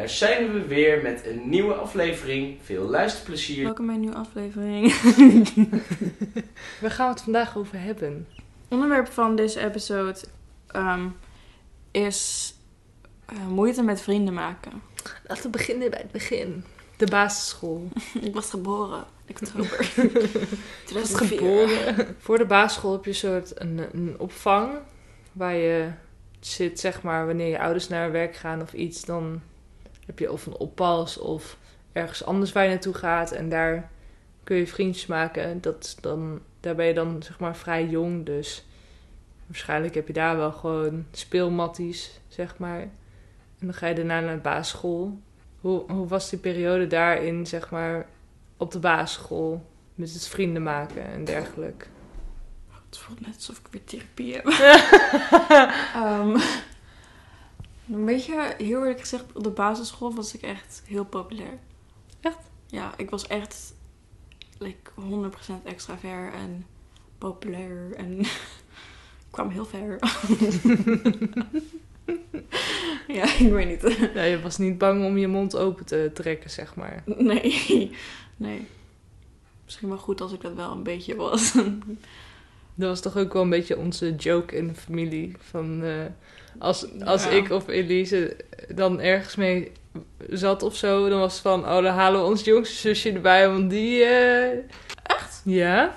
daar zijn we weer met een nieuwe aflevering. Veel luisterplezier. Welkom bij een nieuwe aflevering. Waar gaan we het vandaag over hebben? Onderwerp van deze episode ehm, is eh, moeite met vrienden maken. Laten we beginnen bij het begin. De basisschool. Ik was geboren in oktober. Ik was geboren. Voor de basisschool heb je een soort een, een opvang waar je zit, zeg maar, wanneer je ouders naar werk gaan of iets, dan heb je of een oppas of ergens anders waar je naartoe gaat en daar kun je vriendjes maken. Dat, dan, daar ben je dan, zeg maar, vrij jong, dus waarschijnlijk heb je daar wel gewoon speelmatties, zeg maar. En dan ga je daarna naar de basisschool. Hoe, hoe was die periode daarin, zeg maar, op de basisschool? Met het vrienden maken en dergelijke. Het voelt net alsof ik weer therapie heb. Ehm, een beetje, heel eerlijk gezegd, op de basisschool was ik echt heel populair. Echt? Ja, ik was echt like, 100% extravert en populair en ik kwam heel ver. ja, ik weet niet. Ja, je was niet bang om je mond open te trekken, zeg maar. Nee, nee. Misschien wel goed als ik dat wel een beetje was. Dat was toch ook wel een beetje onze joke in de familie. Van, eh, als als Ja. ik of Elise dan ergens mee zat of zo, dan was het van... Oh, dan halen we ons jongste zusje erbij, want die... eh, Echt? Ja.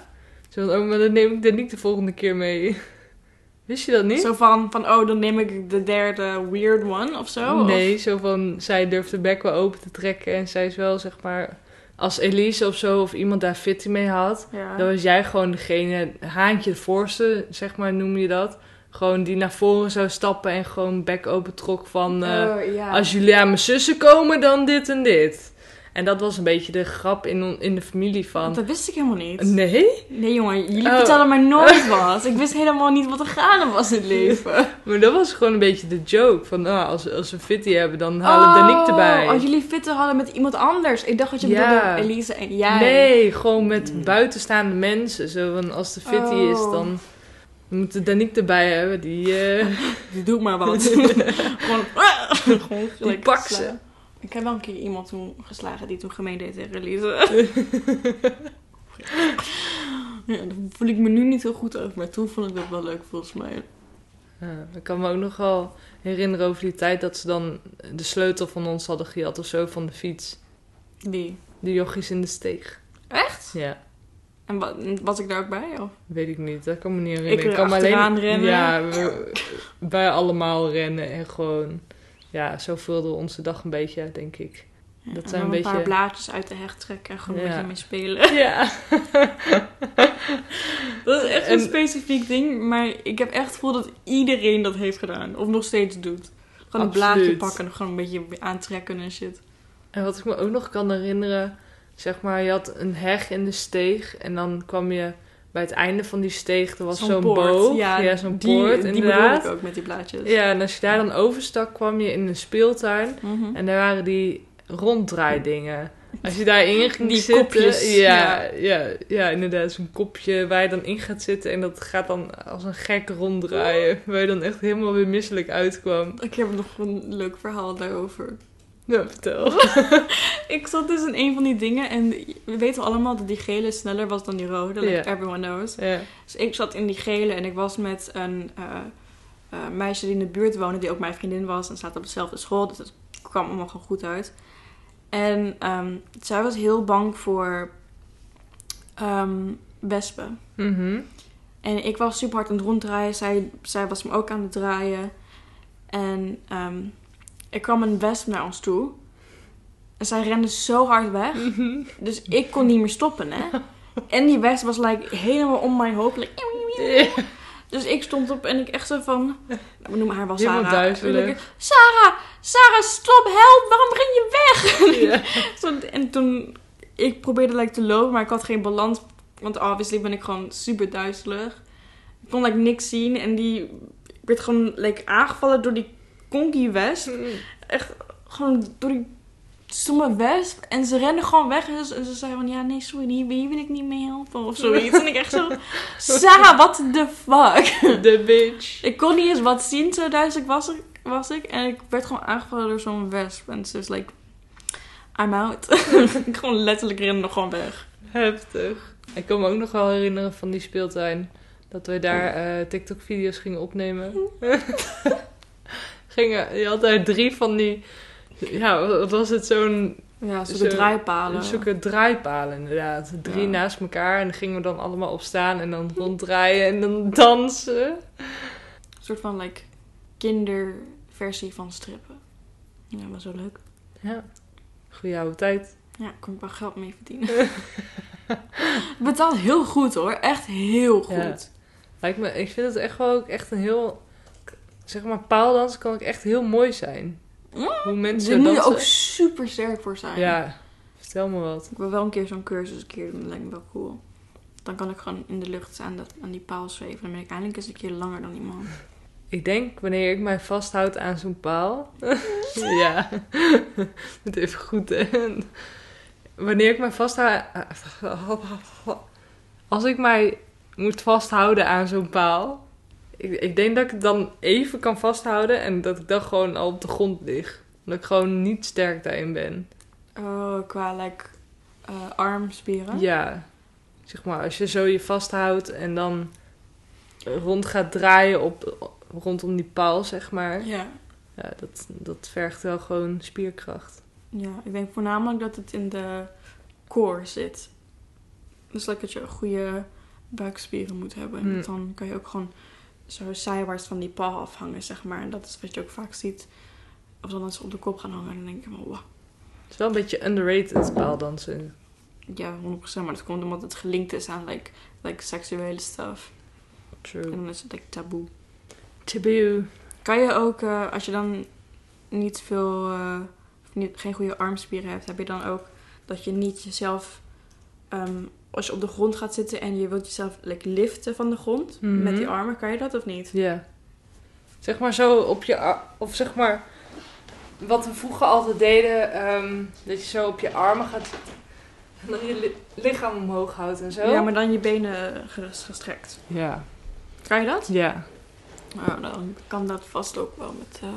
Zo van, oh, maar dan neem ik Danique de volgende keer mee. Wist je dat niet? Zo van, van, oh, dan neem ik de derde weird one of zo? of- Nee, zo van, zij durft de bek wel open te trekken. En zij is wel, zeg maar... Als Elise of zo, of iemand daar fitty mee had... Ja. Dan was jij gewoon degene, haantje de voorste, zeg maar, noem je dat. Gewoon die naar voren zou stappen en gewoon bek open trok van... eh, Oh, ja. Als jullie aan mijn zussen komen, dan dit en dit. En dat was een beetje de grap in, in de familie van... Dat wist ik helemaal niet. Nee? Nee, jongen, jullie Oh. vertelden mij nooit wat. Ik wist helemaal niet wat er gaande was in het leven. Maar dat was gewoon een beetje de joke. Van, ah, als, als we fitty hebben, dan halen we Danique erbij. Oh, jullie fitten hadden met iemand anders. Ik dacht dat je Ja. bedoelde Elise en jij. Nee, gewoon met buitenstaande mensen. Zo van, als de fitty is, Oh. dan... We moeten Danique erbij hebben, die... eh, Doe maar wat. gewoon, gewoon Die pak ze. Ik heb wel een keer iemand toen geslagen die toen gemeen deed tegen Elise. ja, daar voel ik me nu niet heel goed over. Maar toen vond ik dat wel leuk volgens mij. Ja, ik kan me ook nog wel herinneren over die tijd dat ze dan de sleutel van ons hadden gejat of zo van de fiets. Wie? De jochies in de steeg. Echt? Ja, En wa- was ik daar ook bij? Of? weet ik niet. Dat kan me niet Ik herinneren. er kan me achteraan rennen. Ja, we, wij allemaal rennen en gewoon... Ja, zo vulde onze dag een beetje denk ik. Ja, Dat en zijn dan een een paar beetje- blaadjes uit de hecht trekken en gewoon een beetje mee spelen. Ja. Dat is echt een En- specifiek ding, maar ik heb echt het gevoel dat iedereen dat heeft gedaan. Of nog steeds doet. Gewoon een blaadje pakken en gewoon een beetje aantrekken en shit. En wat ik me ook nog kan herinneren... Zeg maar, je had een heg in de steeg en dan kwam je... Bij het einde van die steeg, er was zo'n boog. Ja, zo'n die, poort, die inderdaad. bedoel ik ook met die blaadjes. Ja, en als je daar dan overstak, kwam je in een speeltuin. Mhm. En daar waren die ronddraaidingen. Als je daarin ging Die zitten... kopjes, Ja, ja. Ja, inderdaad. Zo'n kopje waar je dan in gaat zitten. En dat gaat dan als een gek ronddraaien. Waar je dan echt helemaal weer misselijk uitkwam. Ik heb nog een leuk verhaal daarover. Nou, vertel. Ik zat dus in een van die dingen en we weten allemaal dat die gele sneller was dan die rode. Like Ja. everyone knows. Ja. Dus ik zat in die gele en ik was met een eh, eh, meisje die in de buurt woonde, die ook mijn vriendin was. En zaten op dezelfde school, dus het kwam allemaal gewoon goed uit. En ehm, zij was heel bang voor ehm, wespen. Mhm. En ik was super hard aan het ronddraaien. Zij, zij was me ook aan het draaien. En ehm, er kwam een wesp naar ons toe. En zij rende zo hard weg. Mhm. Dus ik kon niet meer stoppen, hè. En die wesp was like, helemaal om mijn hoofd. like, dus ik stond op en ik echt zo van... We noemen haar wel Sarah. duizelig. Sarah, Sarah, stop, help, waarom ren je weg? En toen... Ik probeerde like, te lopen, maar ik had geen balans. Want obviously ben ik gewoon super duizelig. Ik kon like, niks zien. En die werd gewoon like, aangevallen door die konkie wesp. Echt gewoon door die stomme wesp. En ze rende gewoon weg. En ze, en ze zei van, ja, nee, sorry, hier, hier wil ik niet mee helpen. Of zoiets. en ik echt zo, Sarah, what the fuck? De bitch. Ik kon niet eens wat zien, zo duizelig was ik. was ik. En ik werd gewoon aangevallen door zo'n wesp. En ze is like, I'm out. ik gewoon letterlijk rende nog gewoon weg. Heftig. Ik kan me ook nog wel herinneren van die speeltuin. Dat wij daar eh, TikTok-video's gingen opnemen. gingen, je had daar drie van die... Ja, wat was het? Zo'n... Ja, zo'n Zo- draaipalen. Zulke draaipalen inderdaad. Drie Ja. naast elkaar. En dan gingen we dan allemaal opstaan en dan ronddraaien en dan dansen. Een soort van like kinderversie van strippen. Ja, was zo leuk. Ja, goeie oude tijd. Ja, kon ik wel geld mee verdienen. Het betaalt heel goed hoor. Echt heel goed. Ja. Lijkt me, ik vind het echt wel ook echt een heel... Zeg maar, paaldans kan ook echt heel mooi zijn. Mm, Hoe mensen Daar moet je dansen. ook super sterk voor zijn. Ja, vertel me wat. Ik wil wel een keer zo'n cursus een keer doen. Dat lijkt me wel cool. Dan kan ik gewoon in de lucht aan, dat, aan die paal zweven. Dan ben ik eindelijk eens een keer langer dan iemand. Ik denk wanneer ik mij vasthoud aan zo'n paal. ja, het even goed. Hè? Wanneer ik mij vasthoud. Als ik mij moet vasthouden aan zo'n paal. Ik, ik denk dat ik het dan even kan vasthouden en dat ik dan gewoon al op de grond lig. Dat ik gewoon niet sterk daarin ben. Oh, qua like, eh, armspieren. Ja, zeg maar, als je zo je vasthoudt en dan rond gaat draaien op, rondom die paal, zeg maar. Ja. Ja, dat, dat vergt wel gewoon spierkracht. Ja, ik denk voornamelijk dat het in de core zit. Dus dat je goede buikspieren moet hebben. En Hmm. dan kan je ook gewoon zo zijwaarts van die paal afhangen, zeg maar. En dat is wat je ook vaak ziet. Als dan ze op de kop gaan hangen, dan denk ik wow. Het is wel een beetje underrated paaldansen. Ja, 100%. Maar dat komt omdat het gelinkt is aan like, like seksuele stuff. En True. dan is het like taboe. Taboe. Kan je ook, eh, als je dan niet veel, eh, of niet, geen goede armspieren hebt, heb je dan ook dat je niet jezelf, ehm, als je op de grond gaat zitten en je wilt jezelf like, liften van de grond Mhm. met die armen, kan je dat of niet? Ja. Zeg maar zo op je... Of zeg maar... Wat we vroeger altijd deden... ehm, dat je zo op je armen gaat zitten. En dan je li- lichaam omhoog houdt en zo. Ja, maar dan je benen ges- gestrekt. Ja. Kan je dat? Ja. Nou, dan kan dat vast ook wel met, eh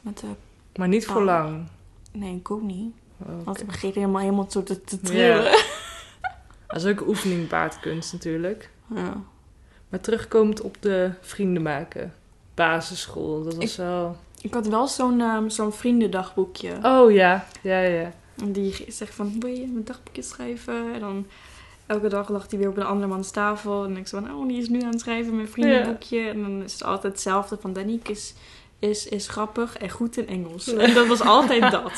met eh, Maar niet voor Oh. lang. nee, ik ook niet. Oké. Want het begint helemaal, helemaal zo te, te trillen. Dat is ook een oefening paardkunst natuurlijk. Ja. Maar terugkomend op de vrienden maken. Basisschool, dat was Ik- wel... Ik had wel zo'n ehm, zo'n vriendendagboekje. Oh ja, ja, ja. En die zegt van, wil je mijn dagboekje schrijven? En dan elke dag lag hij weer op een andere mans tafel. En ik zo van, oh, die is nu aan het schrijven mijn vriendenboekje. En dan is het altijd hetzelfde van, Danique is, is, is grappig en goed in Engels. En dat was altijd dat.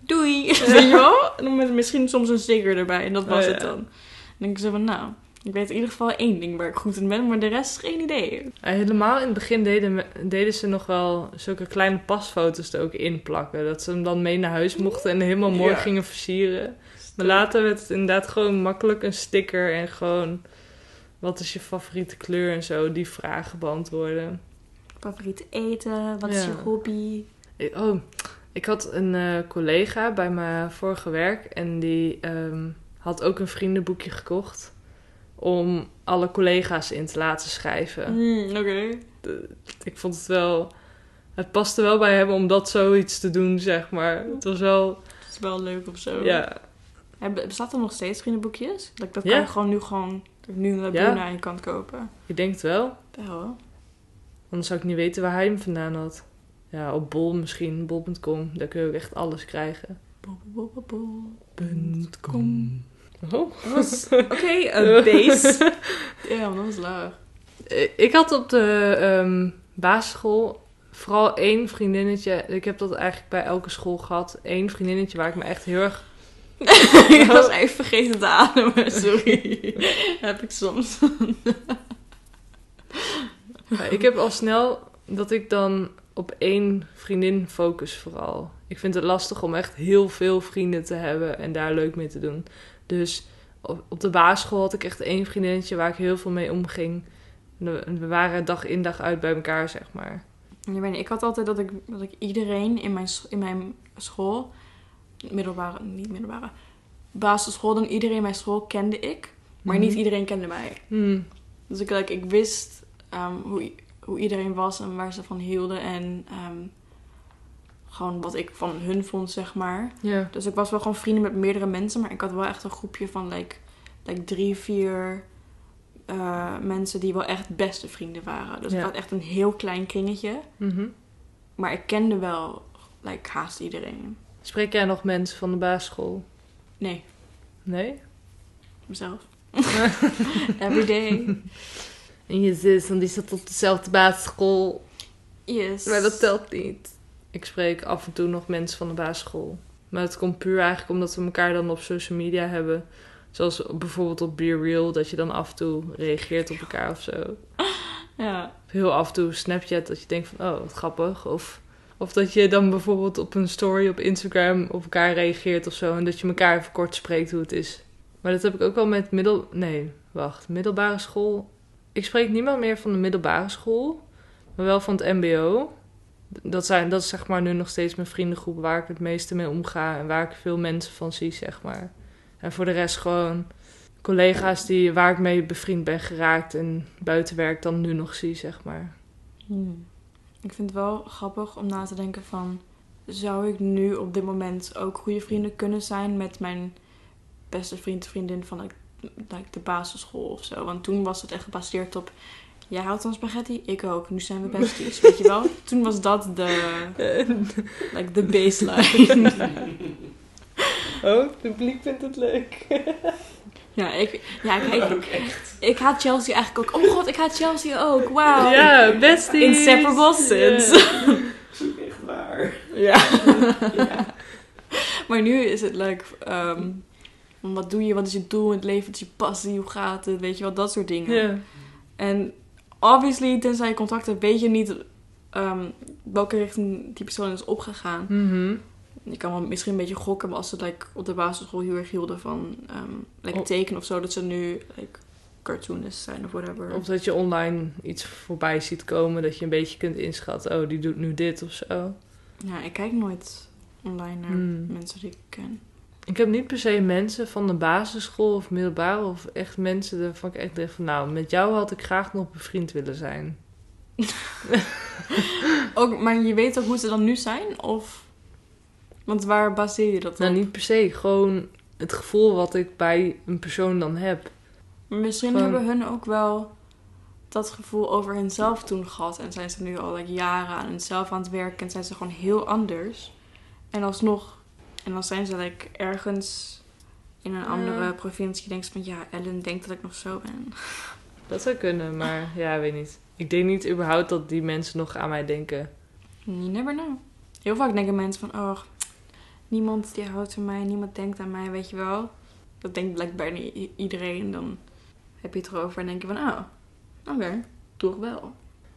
Doei! Weet je wel? En dan met misschien soms een sticker erbij. En dat was Oh, het ja. dan. En dan denk ik zo van, nou, ik weet in ieder geval één ding waar ik goed in ben. Maar de rest geen idee. En helemaal in het begin deden, deden ze nog wel zulke kleine pasfoto's er ook in plakken. Dat ze hem dan mee naar huis mochten en helemaal mooi Ja. gingen versieren. Maar later werd het inderdaad gewoon makkelijk een sticker en gewoon... Wat is je favoriete kleur en zo, die vragen beantwoorden. Favoriete eten? Wat is je hobby? Oh, ik had een eh, collega bij mijn vorige werk en die ehm, had ook een vriendenboekje gekocht om alle collega's in te laten schrijven. Hmm, Oké. Ik vond het wel, het paste wel bij hem om dat zoiets te doen, zeg maar. Het was wel, Het is wel leuk of zo. ja, Bestaat er nog steeds vriendenboekjes? Dat, dat Ja. kan je gewoon nu gewoon nu een Ja. Luna aan je kant kopen. ik denk het wel. Wel. Anders zou ik niet weten waar hij hem vandaan had. Ja, op bol misschien, bol.com. Daar kun je ook echt alles krijgen. Bo- bo- bo- bo- .com. Oh. Oké, een base. Ja, dat was laag. Eh, Ik had op de ehm, basisschool vooral één vriendinnetje. Ik heb dat eigenlijk bij elke school gehad. Eén vriendinnetje waar ik me echt heel erg... ik was even vergeten te ademen, sorry. heb ik soms. Maar ik heb al snel dat ik dan op één vriendin focus vooral. Ik vind het lastig om echt heel veel vrienden te hebben en daar leuk mee te doen. Dus op de basisschool had ik echt één vriendinnetje waar ik heel veel mee omging. We waren dag in dag uit bij elkaar, zeg maar. Ik, had altijd dat ik, dat ik iedereen in mijn, in mijn school, middelbare, niet middelbare, basisschool, dan iedereen in mijn school kende ik. Maar Mhm. niet iedereen kende mij. Hmm. Dus ik, like, ik wist ehm, hoe, hoe iedereen was en waar ze van hielden. En ehm, gewoon wat ik van hun vond, zeg maar. Ja. Dus ik was wel gewoon vrienden met meerdere mensen, maar ik had wel echt een groepje van like, like drie, vier eh, mensen die wel echt beste vrienden waren. Dus Ja. ik had echt een heel klein kringetje. Mhm. Maar ik kende wel like, haast iedereen. Spreek jij nog mensen van de basisschool? Nee, Nee? mezelf. Every day. En je zus, want die zat op dezelfde basisschool. Yes. Maar dat telt niet. Ik spreek af en toe nog mensen van de basisschool. Maar het komt puur eigenlijk omdat we elkaar dan op social media hebben. Zoals bijvoorbeeld op Be Real, dat je dan af en toe reageert op elkaar of zo. Ja. Heel af en toe Snapchat, dat je denkt van, oh, wat grappig. Of, of dat je dan bijvoorbeeld op een story op Instagram op elkaar reageert of zo. En dat je elkaar even kort spreekt hoe het is. Maar dat heb ik ook wel met middel... Nee, wacht. Middelbare school. Ik spreek niemand meer van de middelbare school. Maar wel van het mbo. Dat, zijn, dat is zeg maar nu nog steeds mijn vriendengroep waar ik het meeste mee omga. En waar ik veel mensen van zie, zeg maar. En voor de rest gewoon collega's die, waar ik mee bevriend ben geraakt. En buiten werk dan nu nog zie, zeg maar. Hmm. Ik vind het wel grappig om na te denken van... Zou ik nu op dit moment ook goede vrienden kunnen zijn met mijn beste vriend vriendin van de basisschool of zo? Want toen was het echt gebaseerd op... Jij houdt van spaghetti, ik ook. Nu zijn we besties, weet je wel? Toen was dat de, like, de baseline. Oh, het publiek vindt het leuk. ja, ik, ja ik, ik, ik haat Chelsea eigenlijk ook. Oh god, ik haat Chelsea ook. Wauw. Ja, besties. Inseparable sins. Echt waar. Ja. Ja. Maar nu is het leuk. ehm, wat doe je? Wat is je doel in het leven? Wat is je passie? Hoe gaat het? Weet je wel, dat soort dingen. Ja. En obviously, tenzij je contact hebt, weet je niet ehm, welke richting die persoon is opgegaan. Mhm. Je kan wel misschien een beetje gokken, maar als ze like, op de basisschool heel erg hielden van ehm like, tekenen of zo, dat ze nu like, cartoonists zijn of whatever. Of dat je online iets voorbij ziet komen, dat je een beetje kunt inschatten. Oh, die doet nu dit of zo. Ja, ik kijk nooit online naar Hmm. mensen die ik ken. Ik heb niet per se mensen van de basisschool of middelbare of echt mensen waarvan ik echt denk van... Nou, met jou had ik graag nog bevriend willen zijn. Ook, maar je weet ook hoe ze dan nu zijn? Of... Want waar baseer je dat op? Nou, niet per se. Gewoon het gevoel wat ik bij een persoon dan heb. Maar Misschien Gewoon- hebben hun ook wel dat gevoel over hunzelf toen gehad. En zijn ze nu al like, jaren aan hunzelf aan het werken. En zijn ze gewoon heel anders. En alsnog... En dan zijn ze like, ergens in een Ja. andere provincie. Denken ze van... Ja, Ellen denkt dat ik nog zo ben. Dat zou kunnen, maar ja, weet niet. Ik denk niet überhaupt dat die mensen nog aan mij denken. You never know. Heel vaak denken mensen van... Oh, niemand die houdt van mij. Niemand denkt aan mij, weet je wel. Dat denkt blijkbaar i- iedereen. Dan heb je het erover en denk je van... Oh, oké. Toch wel.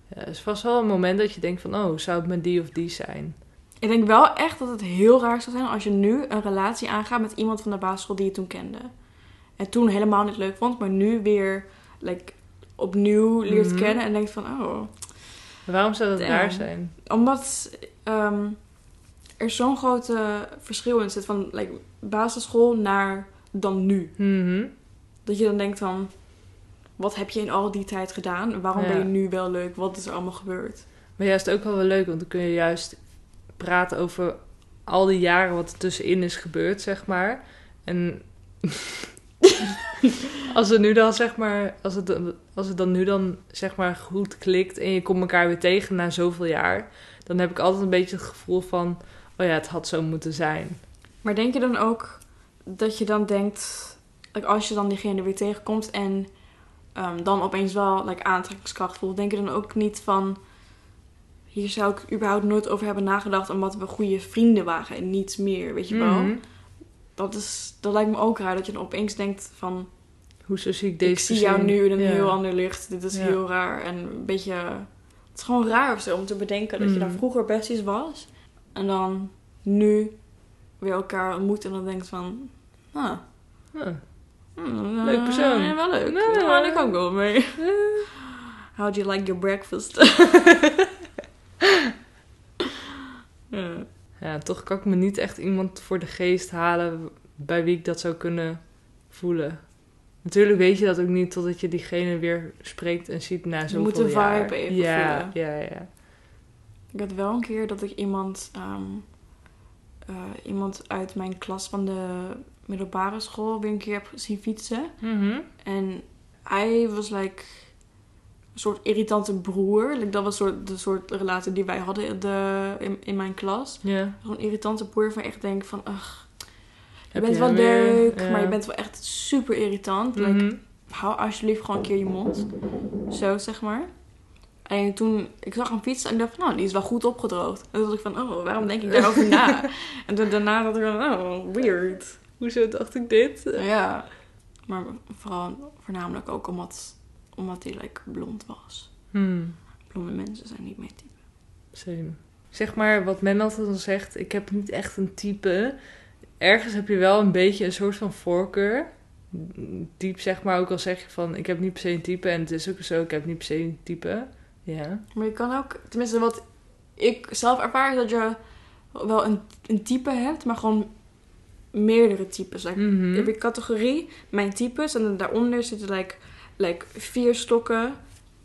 Ja, het is vast wel een moment dat je denkt van... Oh, zou het met die of die zijn? Ik denk wel echt dat het heel raar zou zijn als je nu een relatie aangaat met iemand van de basisschool die je toen kende. En toen helemaal niet leuk vond, maar nu weer like, opnieuw leert Mhm. kennen en denkt van, oh. Waarom zou dat Damn. raar zijn? Omdat ehm, er zo'n grote verschil in zit van like, basisschool naar dan nu. Mhm. Dat je dan denkt van, wat heb je in al die tijd gedaan? Waarom Ja. ben je nu wel leuk? Wat is er allemaal gebeurd? Maar juist ook wel wel leuk, want dan kun je juist praten over al die jaren wat er tussenin is gebeurd, zeg maar. En als het nu dan, zeg maar, als het, als het dan nu dan, zeg maar, goed klikt en je komt elkaar weer tegen na zoveel jaar, dan heb ik altijd een beetje het gevoel van, oh ja, het had zo moeten zijn. Maar denk je dan ook dat je dan denkt, als je dan diegene weer tegenkomt en ehm, dan opeens wel like, aantrekkingskracht voelt, denk je dan ook niet van, hier zou ik überhaupt nooit over hebben nagedacht omdat we goede vrienden waren en niets meer, weet je wel? Mhm. Dat, is, dat lijkt me ook raar dat je dan opeens denkt van, Hoezo zie ik deze ik zie jou nu in een Ja. heel ander licht, dit is Ja. heel raar en een beetje, het is gewoon raar of zo om te bedenken dat je dan Mhm. vroeger besties was en nu weer elkaar ontmoet en dan denkt van... Ah, Huh. hmm, Leuk persoon. Ja, wel leuk. Ja. Daar ik ook wel mee. How'd you like your breakfast? ja. Ja, toch kan ik me niet echt iemand voor de geest halen bij wie ik dat zou kunnen voelen. Natuurlijk weet je dat ook niet totdat je diegene weer spreekt en ziet na zoveel moet de jaar. vibe even ja, voelen. Ja, ja. Ik had wel een keer dat ik iemand, ehm, eh, iemand uit mijn klas van de middelbare school weer een keer heb zien fietsen. Mhm. En hij was like soort irritante broer. Like, dat was soort, de soort relatie die wij hadden in, de, in, in mijn klas. Ja. Zo'n irritante broer van echt denk van... Ugh, je Heb bent je wel leuk, Ja. maar je bent wel echt super irritant. Like, Mhm. hou alsjeblieft gewoon een keer je mond. Zo, zeg maar. En toen, ik zag hem fietsen en ik dacht van, nou, die is wel goed opgedroogd. En toen dacht ik van, oh, waarom denk ik daarover na? En toen daarna dacht ik van, oh, weird. Hoezo dacht ik dit? Ja. Maar vooral, voornamelijk ook omdat, omdat hij like, blond was. Hmm. Blonde mensen zijn niet mijn type. Same. Zeg maar wat men altijd dan zegt, ik heb niet echt een type. Ergens heb je wel een beetje een soort van voorkeur. Diep zeg maar, ook al zeg je van, ik heb niet per se een type. En het is ook zo, ik heb niet per se een type. Ja. Maar je kan ook, tenminste wat ik zelf ervaar, is dat je wel een, een type hebt, maar gewoon meerdere types. Like, Mhm. Je hebt een categorie, mijn types, en dan daaronder zitten like, like vier stokken.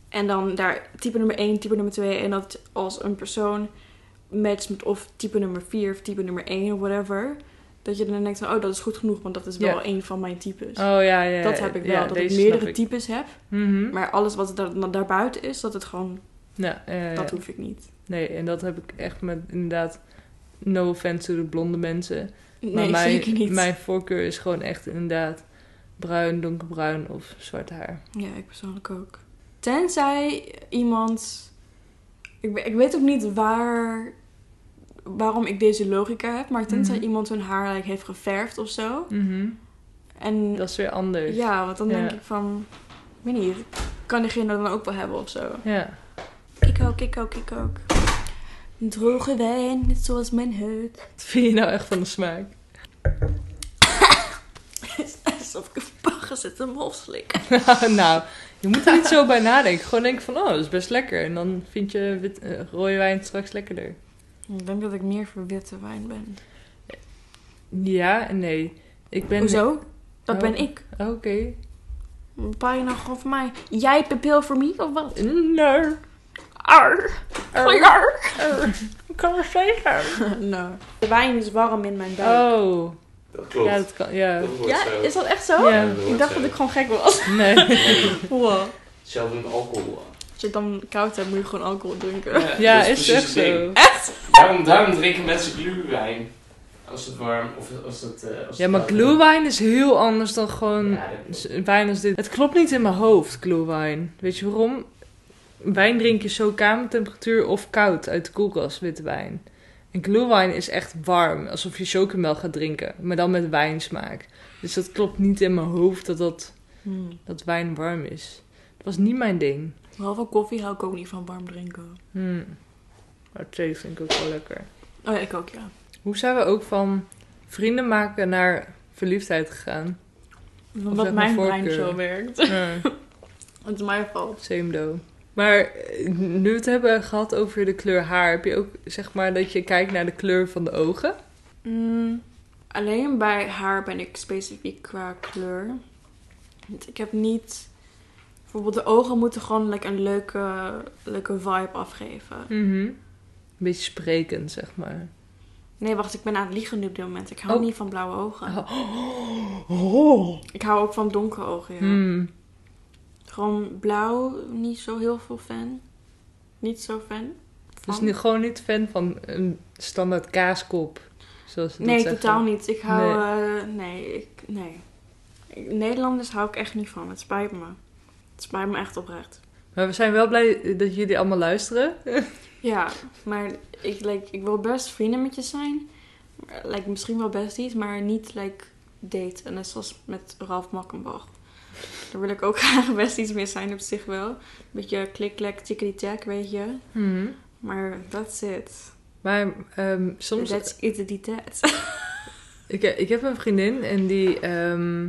En dan daar type nummer 1, type nummer 2. En dat als een persoon matcht met of type nummer 4 of type nummer 1 of whatever. Dat je dan denkt van, oh, dat is goed genoeg, want dat is wel een van mijn types. Oh ja, ja. ja. dat heb ik wel, Ja, dat ik meerdere ik. types heb. Mhm. Maar alles wat daar, daarbuiten is, dat het gewoon, Ja, dat hoef ik niet. Nee, en dat heb ik echt met inderdaad, no offense to de blonde mensen. Maar Nee, mijn, zeker niet. mijn voorkeur is gewoon echt inderdaad bruin, donkerbruin of zwart haar. Ja, ik persoonlijk ook. Tenzij iemand. Ik, ik weet ook niet waar. waarom ik deze logica heb, maar tenzij Mhm. iemand hun haar like, heeft geverfd of zo. Mhm. En Dat is weer anders. ja, want dan denk ik van. Ik weet niet, kan diegene dan ook wel hebben of zo? Ja. Ik ook, ik ook, ik ook. Een droge wijn, net zoals mijn huid. Wat vind je nou echt van de smaak? Ik een bagger zit te mofslik. nou, je moet er niet zo bij nadenken. Gewoon denken van, oh, dat is best lekker. En dan vind je wit, eh, rode wijn straks lekkerder. Ik denk dat ik meer voor witte wijn ben. Ja en nee. Ik ben... Hoezo? Dat Oh. ben ik. Oké. Bepaal je nou gewoon voor mij? Jij pupil voor mij of wat? Nee. Ar. Er- Ar. Ik kan er zeggen. nou. De wijn is warm in mijn buik. Oh. Dat klopt. Ja, dat kan. Ja. Dat ja, zo. is dat echt zo? Ja. dat hoort Ik dacht zo. dat ik gewoon gek was. Nee. Wow. Hetzelfde met alcohol. Als je dan koud hebt, moet je gewoon alcohol drinken. Ja, dat is echt het zo. Daarom, daarom drinken mensen gluwijn. Als het warm of als het... eh, als Ja, het maar glühwein is heel anders dan gewoon Ja, wijn als dit. Het klopt niet in mijn hoofd, glühwein. Weet je waarom? Wijn drink je zo kamertemperatuur of koud uit de koelkast, witte wijn. En glühwein is echt warm, alsof je chocomel gaat drinken, maar dan met wijnsmaak. Dus dat klopt niet in mijn hoofd dat, dat, Hmm. dat wijn warm is. Dat was niet mijn ding. Behalve koffie hou ik ook niet van warm drinken. Hmm. Maar thee vind ik ook wel lekker. Oh ja, ik ook, ja. Hoe zijn we ook van vrienden maken naar verliefdheid gegaan? Omdat mijn brein zo werkt. Het is mijn fout. Same though. Maar eh, nu we het hebben gehad over de kleur haar, heb je ook zeg maar dat je kijkt naar de kleur van de ogen? Mm, alleen bij haar ben ik specifiek qua kleur. Want Ik heb niet... Bijvoorbeeld de ogen moeten gewoon like, een leuke, leuke vibe afgeven. Een beetje sprekend, zeg maar. Nee, wacht, ik ben aan het liegen nu op dit moment. Ik hou Oh. niet van blauwe ogen. Oh. Ik hou ook van donkere ogen, ja. Hmm. Gewoon blauw, niet zo heel veel fan. Niet zo fan. Dus van. nu gewoon niet fan van een standaard kaaskop, zoals Nee, totaal niet. Ik hou... Nee, nee, ik, nee. Ik- Nederlanders hou ik echt niet van. Het spijt me. Het spijt me echt oprecht. Maar we zijn wel blij dat jullie allemaal luisteren. Ja, maar ik, like, ik wil best vrienden met je zijn. Like, misschien wel besties, maar niet like, daten. Net zoals met Ralf Makkenbach. Daar wil ik ook graag besties mee zijn op zich wel. Beetje klik-klek, tickety-tack, weet je. Hmm. Maar that's it. Maar ehm, soms... That's it, die that. Ik, ik heb een vriendin en die ehm,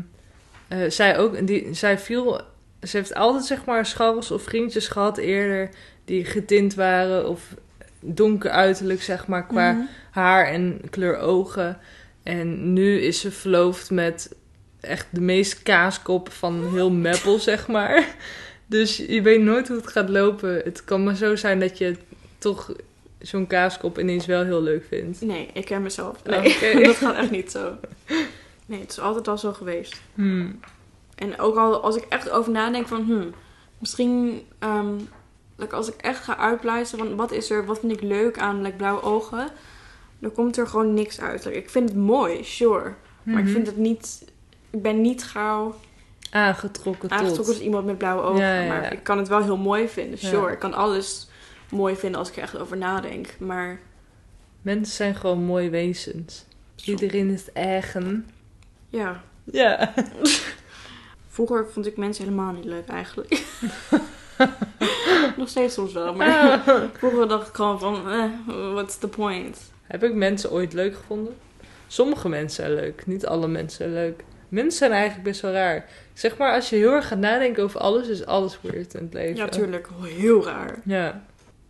eh, zij ook, die, zij viel, ze heeft altijd zeg maar scharrels of vriendjes gehad eerder die getint waren of donker uiterlijk zeg maar qua Mhm. haar en kleur ogen. En nu is ze verloofd met echt de meest kaaskop van heel Meppel zeg maar. Dus je weet nooit hoe het gaat lopen. Het kan maar zo zijn dat je toch zo'n kaaskop ineens wel heel leuk vindt. Nee, ik ken mezelf. Nee, dat gaat echt niet zo. Nee, het is altijd al zo geweest. Hmm. En ook al als ik echt over nadenk van, hmm, misschien ehm, like als ik echt ga uitpluizen van wat is er, wat vind ik leuk aan like, blauwe ogen, dan komt er gewoon niks uit. Like, ik vind het mooi, sure, maar ik Mhm. vind het niet, ik ben niet gauw Aangetrokken tot. aangetrokken tot iemand met blauwe ogen, Ja, ja, ja. maar ik kan het wel heel mooi vinden, sure. Ik kan alles mooi vinden als ik er echt over nadenk, maar Mensen zijn gewoon mooie wezens. Iedereen is eigen. ja, Ja. vroeger vond ik mensen helemaal niet leuk eigenlijk. Nog steeds soms wel, maar vroeger dacht ik gewoon van, eh, what's the point? Heb ik mensen ooit leuk gevonden? Sommige mensen zijn leuk, niet alle mensen zijn leuk. Mensen zijn eigenlijk best wel raar. Zeg maar, als je heel erg gaat nadenken over alles, is alles weird in het leven. Ja, tuurlijk. Heel raar. Ja.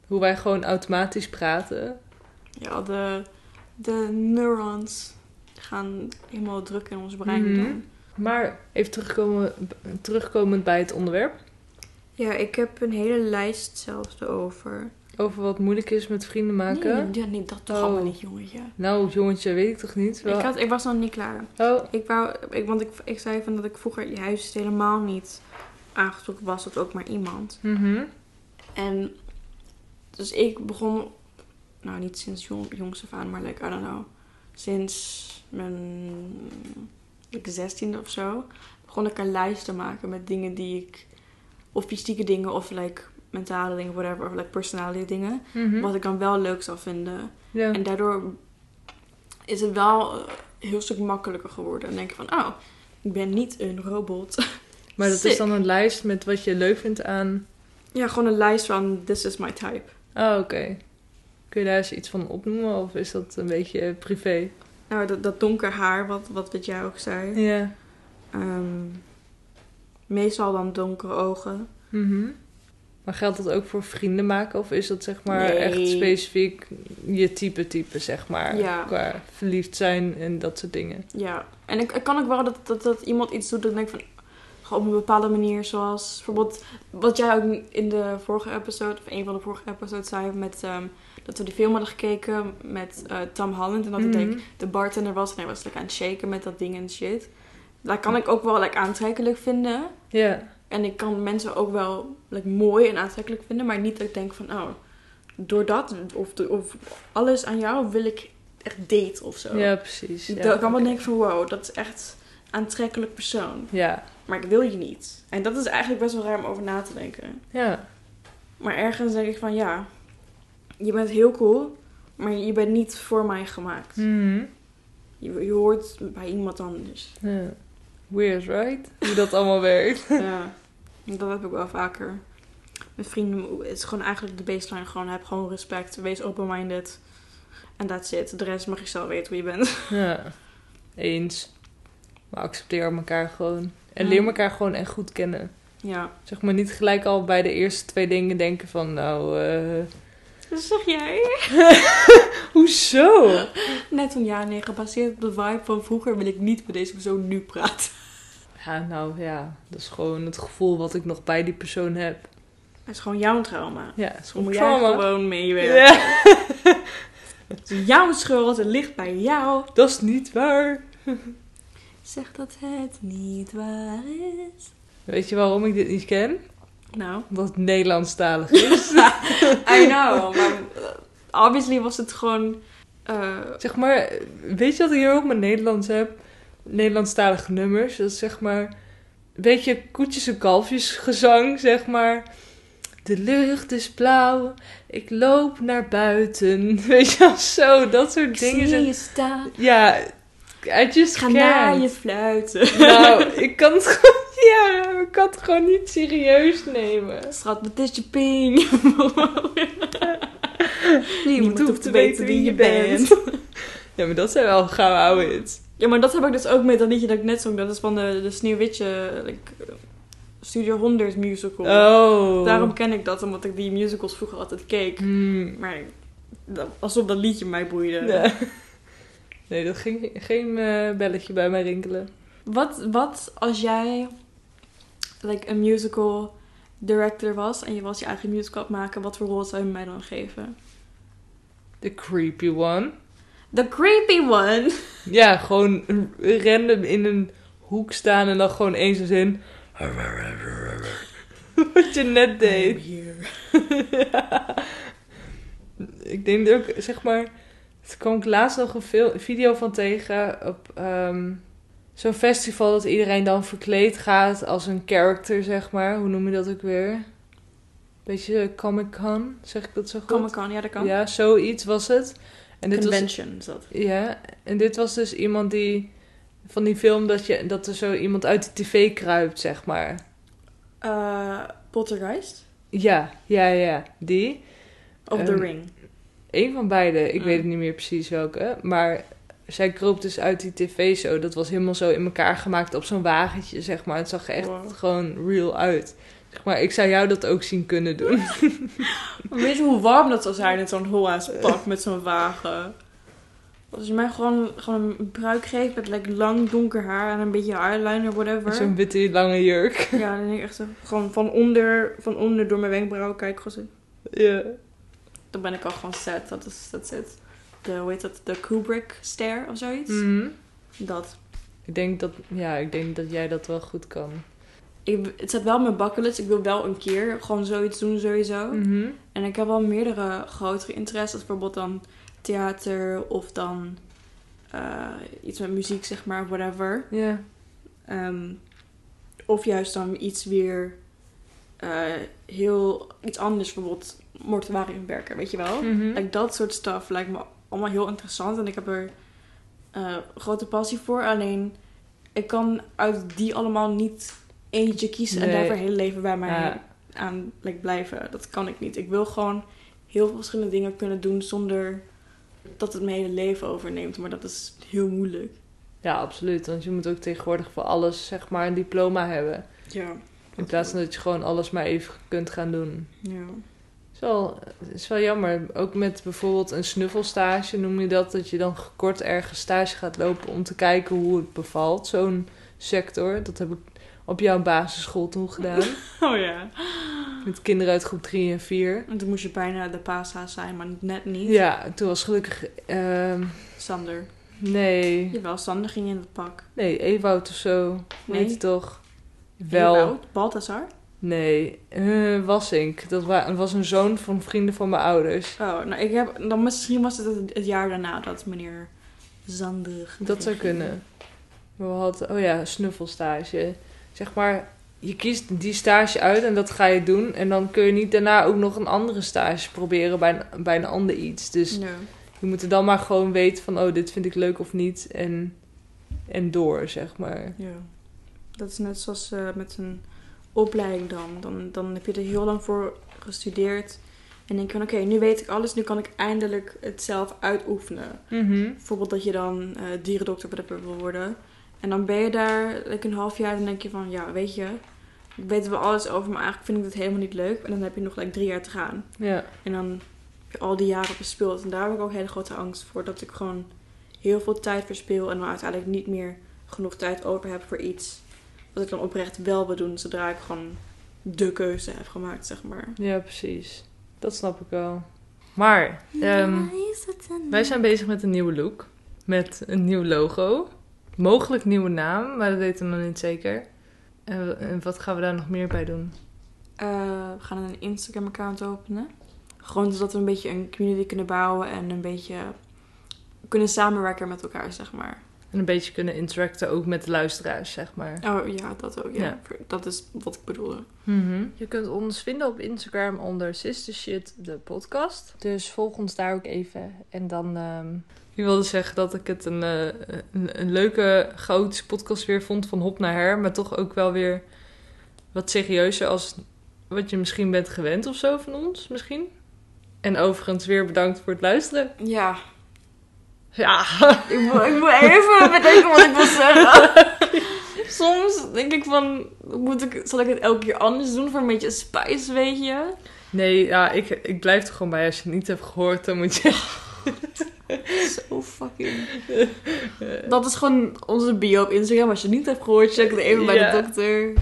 Hoe wij gewoon automatisch praten. Ja, de, de neurons gaan helemaal druk in ons brein Mhm. dan. Maar even terugkomen, terugkomend bij het onderwerp. Ja, ik heb een hele lijst zelfs erover. Over wat moeilijk is met vrienden maken. Nee, ja, nee, dat toch Oh. allemaal niet, jongetje. Nou, jongetje, weet ik toch niet? Wel... Ik, had, ik was nog niet klaar. Oh, Ik wou, ik, want ik, ik zei van dat ik vroeger juist helemaal niet aangetrokken was tot ook maar iemand. mhm. En dus ik begon, nou niet sinds jong, jongs af aan, maar like, I don't know, sinds mijn like, zestiende of zo, begon ik een lijst te maken met dingen die ik, of fysieke dingen of like mentale dingen, whatever, of like personality dingen, Mhm. wat ik dan wel leuk zou vinden. En daardoor is het wel eh, een heel stuk makkelijker geworden. En denk je van, oh, ik ben niet een robot. Maar dat Sick. is dan een lijst met wat je leuk vindt aan... ja, gewoon een lijst van, this is my type. Oh, oké. Kun je daar eens iets van opnoemen? Of is dat een beetje privé? Nou, dat, dat donker haar, wat, wat, wat jij ook zei. Ja. Ehm, meestal dan donkere ogen. Mhm. Maar geldt dat ook voor vrienden maken? Of is dat zeg maar Nee. echt specifiek je type type, zeg maar? Ja. Qua verliefd zijn en dat soort dingen. Ja. En ik, ik kan ook wel dat, dat, dat iemand iets doet dat ik denk van... Gewoon op een bepaalde manier, zoals bijvoorbeeld... Wat jij ook in de vorige episode, of een van de vorige episodes zei... Met, ehm, dat we die film hadden gekeken met eh, Tom Holland. En dat hij Mhm. like, de bartender was. En hij was like, aan het shaken met dat ding en shit. Dat kan ik ook wel like, aantrekkelijk vinden. Ja. En ik kan mensen ook wel like, mooi en aantrekkelijk vinden, maar niet dat ik denk van, oh, door dat of, of alles aan jou wil ik echt date of zo. Ja, precies. Ja, dat ik kan wel denken van, wow, dat is echt een aantrekkelijk persoon. Ja. Maar ik wil je niet. En dat is eigenlijk best wel raar om over na te denken. Ja. Maar ergens denk ik van, ja, je bent heel cool, maar je bent niet voor mij gemaakt. Mhm. Je, je hoort bij iemand anders. ja. Weird, right? Hoe dat allemaal werkt. Ja, dat heb ik wel vaker. Met vrienden het is gewoon eigenlijk de baseline. Gewoon heb gewoon respect. Wees open-minded. En that's it. De rest mag je zelf weten hoe je bent. Ja. Eens. Maar accepteer elkaar gewoon. En Ja. leer elkaar gewoon echt goed kennen. Ja. Zeg maar niet gelijk al bij de eerste twee dingen denken van, nou, eh Dat zeg jij? hoezo? Net van ja, nee. Gebaseerd op de vibe van vroeger wil ik niet met deze persoon nu praten. Ja, nou ja, dat is gewoon het gevoel wat ik nog bij die persoon heb. Het is gewoon jouw trauma. Ja, het is gewoon moet jij trauma. gewoon meewerken. Ja, Het is jouw schuld. Het ligt bij jou. dat is niet waar. Zeg dat het niet waar is. Weet je waarom ik dit niet ken? Nou. Het Nederlandstalig is. I know. Maar uh, obviously was het gewoon... eh, zeg maar, weet je wat ik hier ook met Nederlands heb? Nederlandstalige nummers. Dat is zeg maar, weet je, koetjes en kalfjes gezang, zeg maar. De lucht is blauw, ik loop naar buiten. Weet je wel, zo, dat soort ik dingen. zie je staan. Ja, I just ga naar je fluiten. Nou, ik kan het gewoon, kan het gewoon niet serieus nemen. Schat, wat is je ping? Niemand hoeft te weten wie je bent. Ja, maar dat zijn wel gouden oude hits. Ja, maar dat heb ik dus ook met dat liedje dat ik net zong. Dat is van de, de Sneeuwwitje like, Studio 100 musical. Oh. Daarom ken ik dat, omdat ik die musicals vroeger altijd keek. Hmm. Maar dat- alsof dat liedje mij boeide. Ja. Nee, dat ging geen eh, belletje bij mij rinkelen. Wat, wat als jij like, een musical director was en je was je eigen musical aan het maken, wat voor rol zou je mij dan geven? The creepy one. The creepy one. Ja, gewoon random in een hoek staan en dan gewoon eens een zin. Wat je net deed. Ja. Ik denk dat ook, zeg maar... Er kwam ik laatst nog een veel- video van tegen op ehm, zo'n festival... dat iedereen dan verkleed gaat als een character, zeg maar. Hoe noem je dat ook weer? Beetje Comic-Con, zeg ik dat zo goed? Comic Con, ja dat kan. Ja, zoiets was het. En dit was, Convention dat. ja, en dit was dus iemand die... Van die film dat, je, dat er zo iemand uit de tv kruipt, zeg maar. Eh Poltergeist? Ja, ja, ja. Die. Of The Ehm, Ring? Eén van beide. Ik Mm. weet het niet meer precies welke. Maar zij kroop dus uit die tv zo. Dat was helemaal zo in elkaar gemaakt op zo'n wagentje, zeg maar. Het zag er echt Wow. gewoon real uit. Zeg maar, ik zou jou dat ook zien kunnen doen. Weet je hoe warm dat zou zijn in zo'n Hoa's pak met zo'n wagen? Als je mij gewoon, gewoon een bruik geeft met like, lang donker haar en een beetje eyeliner, whatever. Zo'n witte lange jurk. Ja, dan denk ik echt zo, gewoon van onder, van onder door mijn wenkbrauwen kijk gewoon zo. Ja. Dan ben ik al gewoon set. Dat is, dat het. De, hoe heet dat? De Kubrick stare of zoiets. Mhm. Dat. Ik denk dat, ja, ik denk dat jij dat wel goed kan. Ik, het staat wel op mijn bucketlist. Ik wil wel een keer gewoon zoiets doen sowieso. Mhm. En ik heb wel meerdere grotere interesses. Bijvoorbeeld dan theater of dan eh, iets met muziek, zeg maar, whatever. Ja. Ehm, of juist dan iets weer eh, heel iets anders, bijvoorbeeld mortuarium werken, weet je wel? Like, dat soort stuff lijkt me allemaal heel interessant en ik heb er eh, grote passie voor. Alleen ik kan uit die allemaal niet eentje kiezen en daar voor heel leven bij mij Ja. aan like, blijven. Dat kan ik niet. Ik wil gewoon heel veel verschillende dingen kunnen doen zonder dat het mijn hele leven overneemt. Maar dat is heel moeilijk. ja, absoluut. Want je moet ook tegenwoordig voor alles, zeg maar, een diploma hebben. Ja. In plaats van dat je gewoon alles maar even kunt gaan doen. Ja. Is wel, is wel jammer. Ook met bijvoorbeeld een snuffelstage noem je dat. Dat je dan kort ergens stage gaat lopen om te kijken hoe het bevalt. Zo'n sector. Dat heb ik op jouw basisschool toen gedaan. Oh ja. met kinderen uit groep 3 en 4. En toen moest je bijna de paashaas zijn, maar net niet. Ja, toen was gelukkig... ehm, Sander. nee, Jawel, Sander ging in het pak. nee, Ewout of zo. Nee. Weet je toch? Wel. Ewout? Balthazar? Nee, eh Wassink. Dat wa- was een zoon van vrienden van mijn ouders. Oh, nou ik heb... Dan misschien was het het, jaar daarna dat meneer Zander... Dat zou kunnen. We hadden, oh ja, snuffelstage. Zeg maar, je kiest die stage uit en dat ga je doen. En dan kun je niet daarna ook nog een andere stage proberen bij een, bij een ander iets. Dus je moet er dan maar gewoon weten van, oh, dit vind ik leuk of niet. En, en door, zeg maar. ja. Dat is net zoals eh, met een opleiding dan. dan. Dan heb je er heel lang voor gestudeerd. En denk je van, oké, nu weet ik alles. Nu kan ik eindelijk het zelf uitoefenen. Bijvoorbeeld dat je dan eh dierendokter wil worden. En dan ben je daar like, een half jaar en denk je van, ja, weet je, ik weet wel alles over, maar eigenlijk vind ik het helemaal niet leuk. En dan heb je nog like, drie jaar te gaan. Ja, En dan heb je al die jaren verspeeld. En daar heb ik ook hele grote angst voor. Dat ik gewoon heel veel tijd verspil en dan uiteindelijk niet meer genoeg tijd over heb voor iets. Wat ik dan oprecht wel wil doen, zodra ik gewoon de keuze heb gemaakt, zeg maar. ja, precies. Dat snap ik wel. Maar, ehm, wij zijn bezig met een nieuwe look. Met een nieuw logo. Mogelijk nieuwe naam, maar dat weten we nog niet zeker. En, en wat gaan we daar nog meer bij doen? Eh, we gaan een Instagram-account openen. Gewoon zodat we een beetje een community kunnen bouwen en een beetje kunnen samenwerken met elkaar, zeg maar. En een beetje kunnen interacten ook met de luisteraars, zeg maar. Oh ja, dat ook. Ja. Ja. Dat is wat ik bedoelde. Je kunt ons vinden op Instagram onder Sistershit, de podcast. Dus volg ons daar ook even. En dan... ehm, Ik wilde zeggen dat ik het een, eh, een, een leuke, chaotische podcast weer vond van hop naar her. Maar toch ook wel weer wat serieuzer als wat je misschien bent gewend of zo van ons, misschien. En overigens weer bedankt voor het luisteren. Ja, Ja, ik moet, ik moet even bedenken wat ik wil zeggen. Soms denk ik van, moet ik, zal ik het elke keer anders doen voor een beetje spice, weet je? nee, ja, ik, ik blijf er gewoon bij. Als je het niet hebt gehoord, dan moet je... Zo fucking... Dat is gewoon onze bio op Instagram. Als je het niet hebt gehoord, check het even bij Ja. de dokter.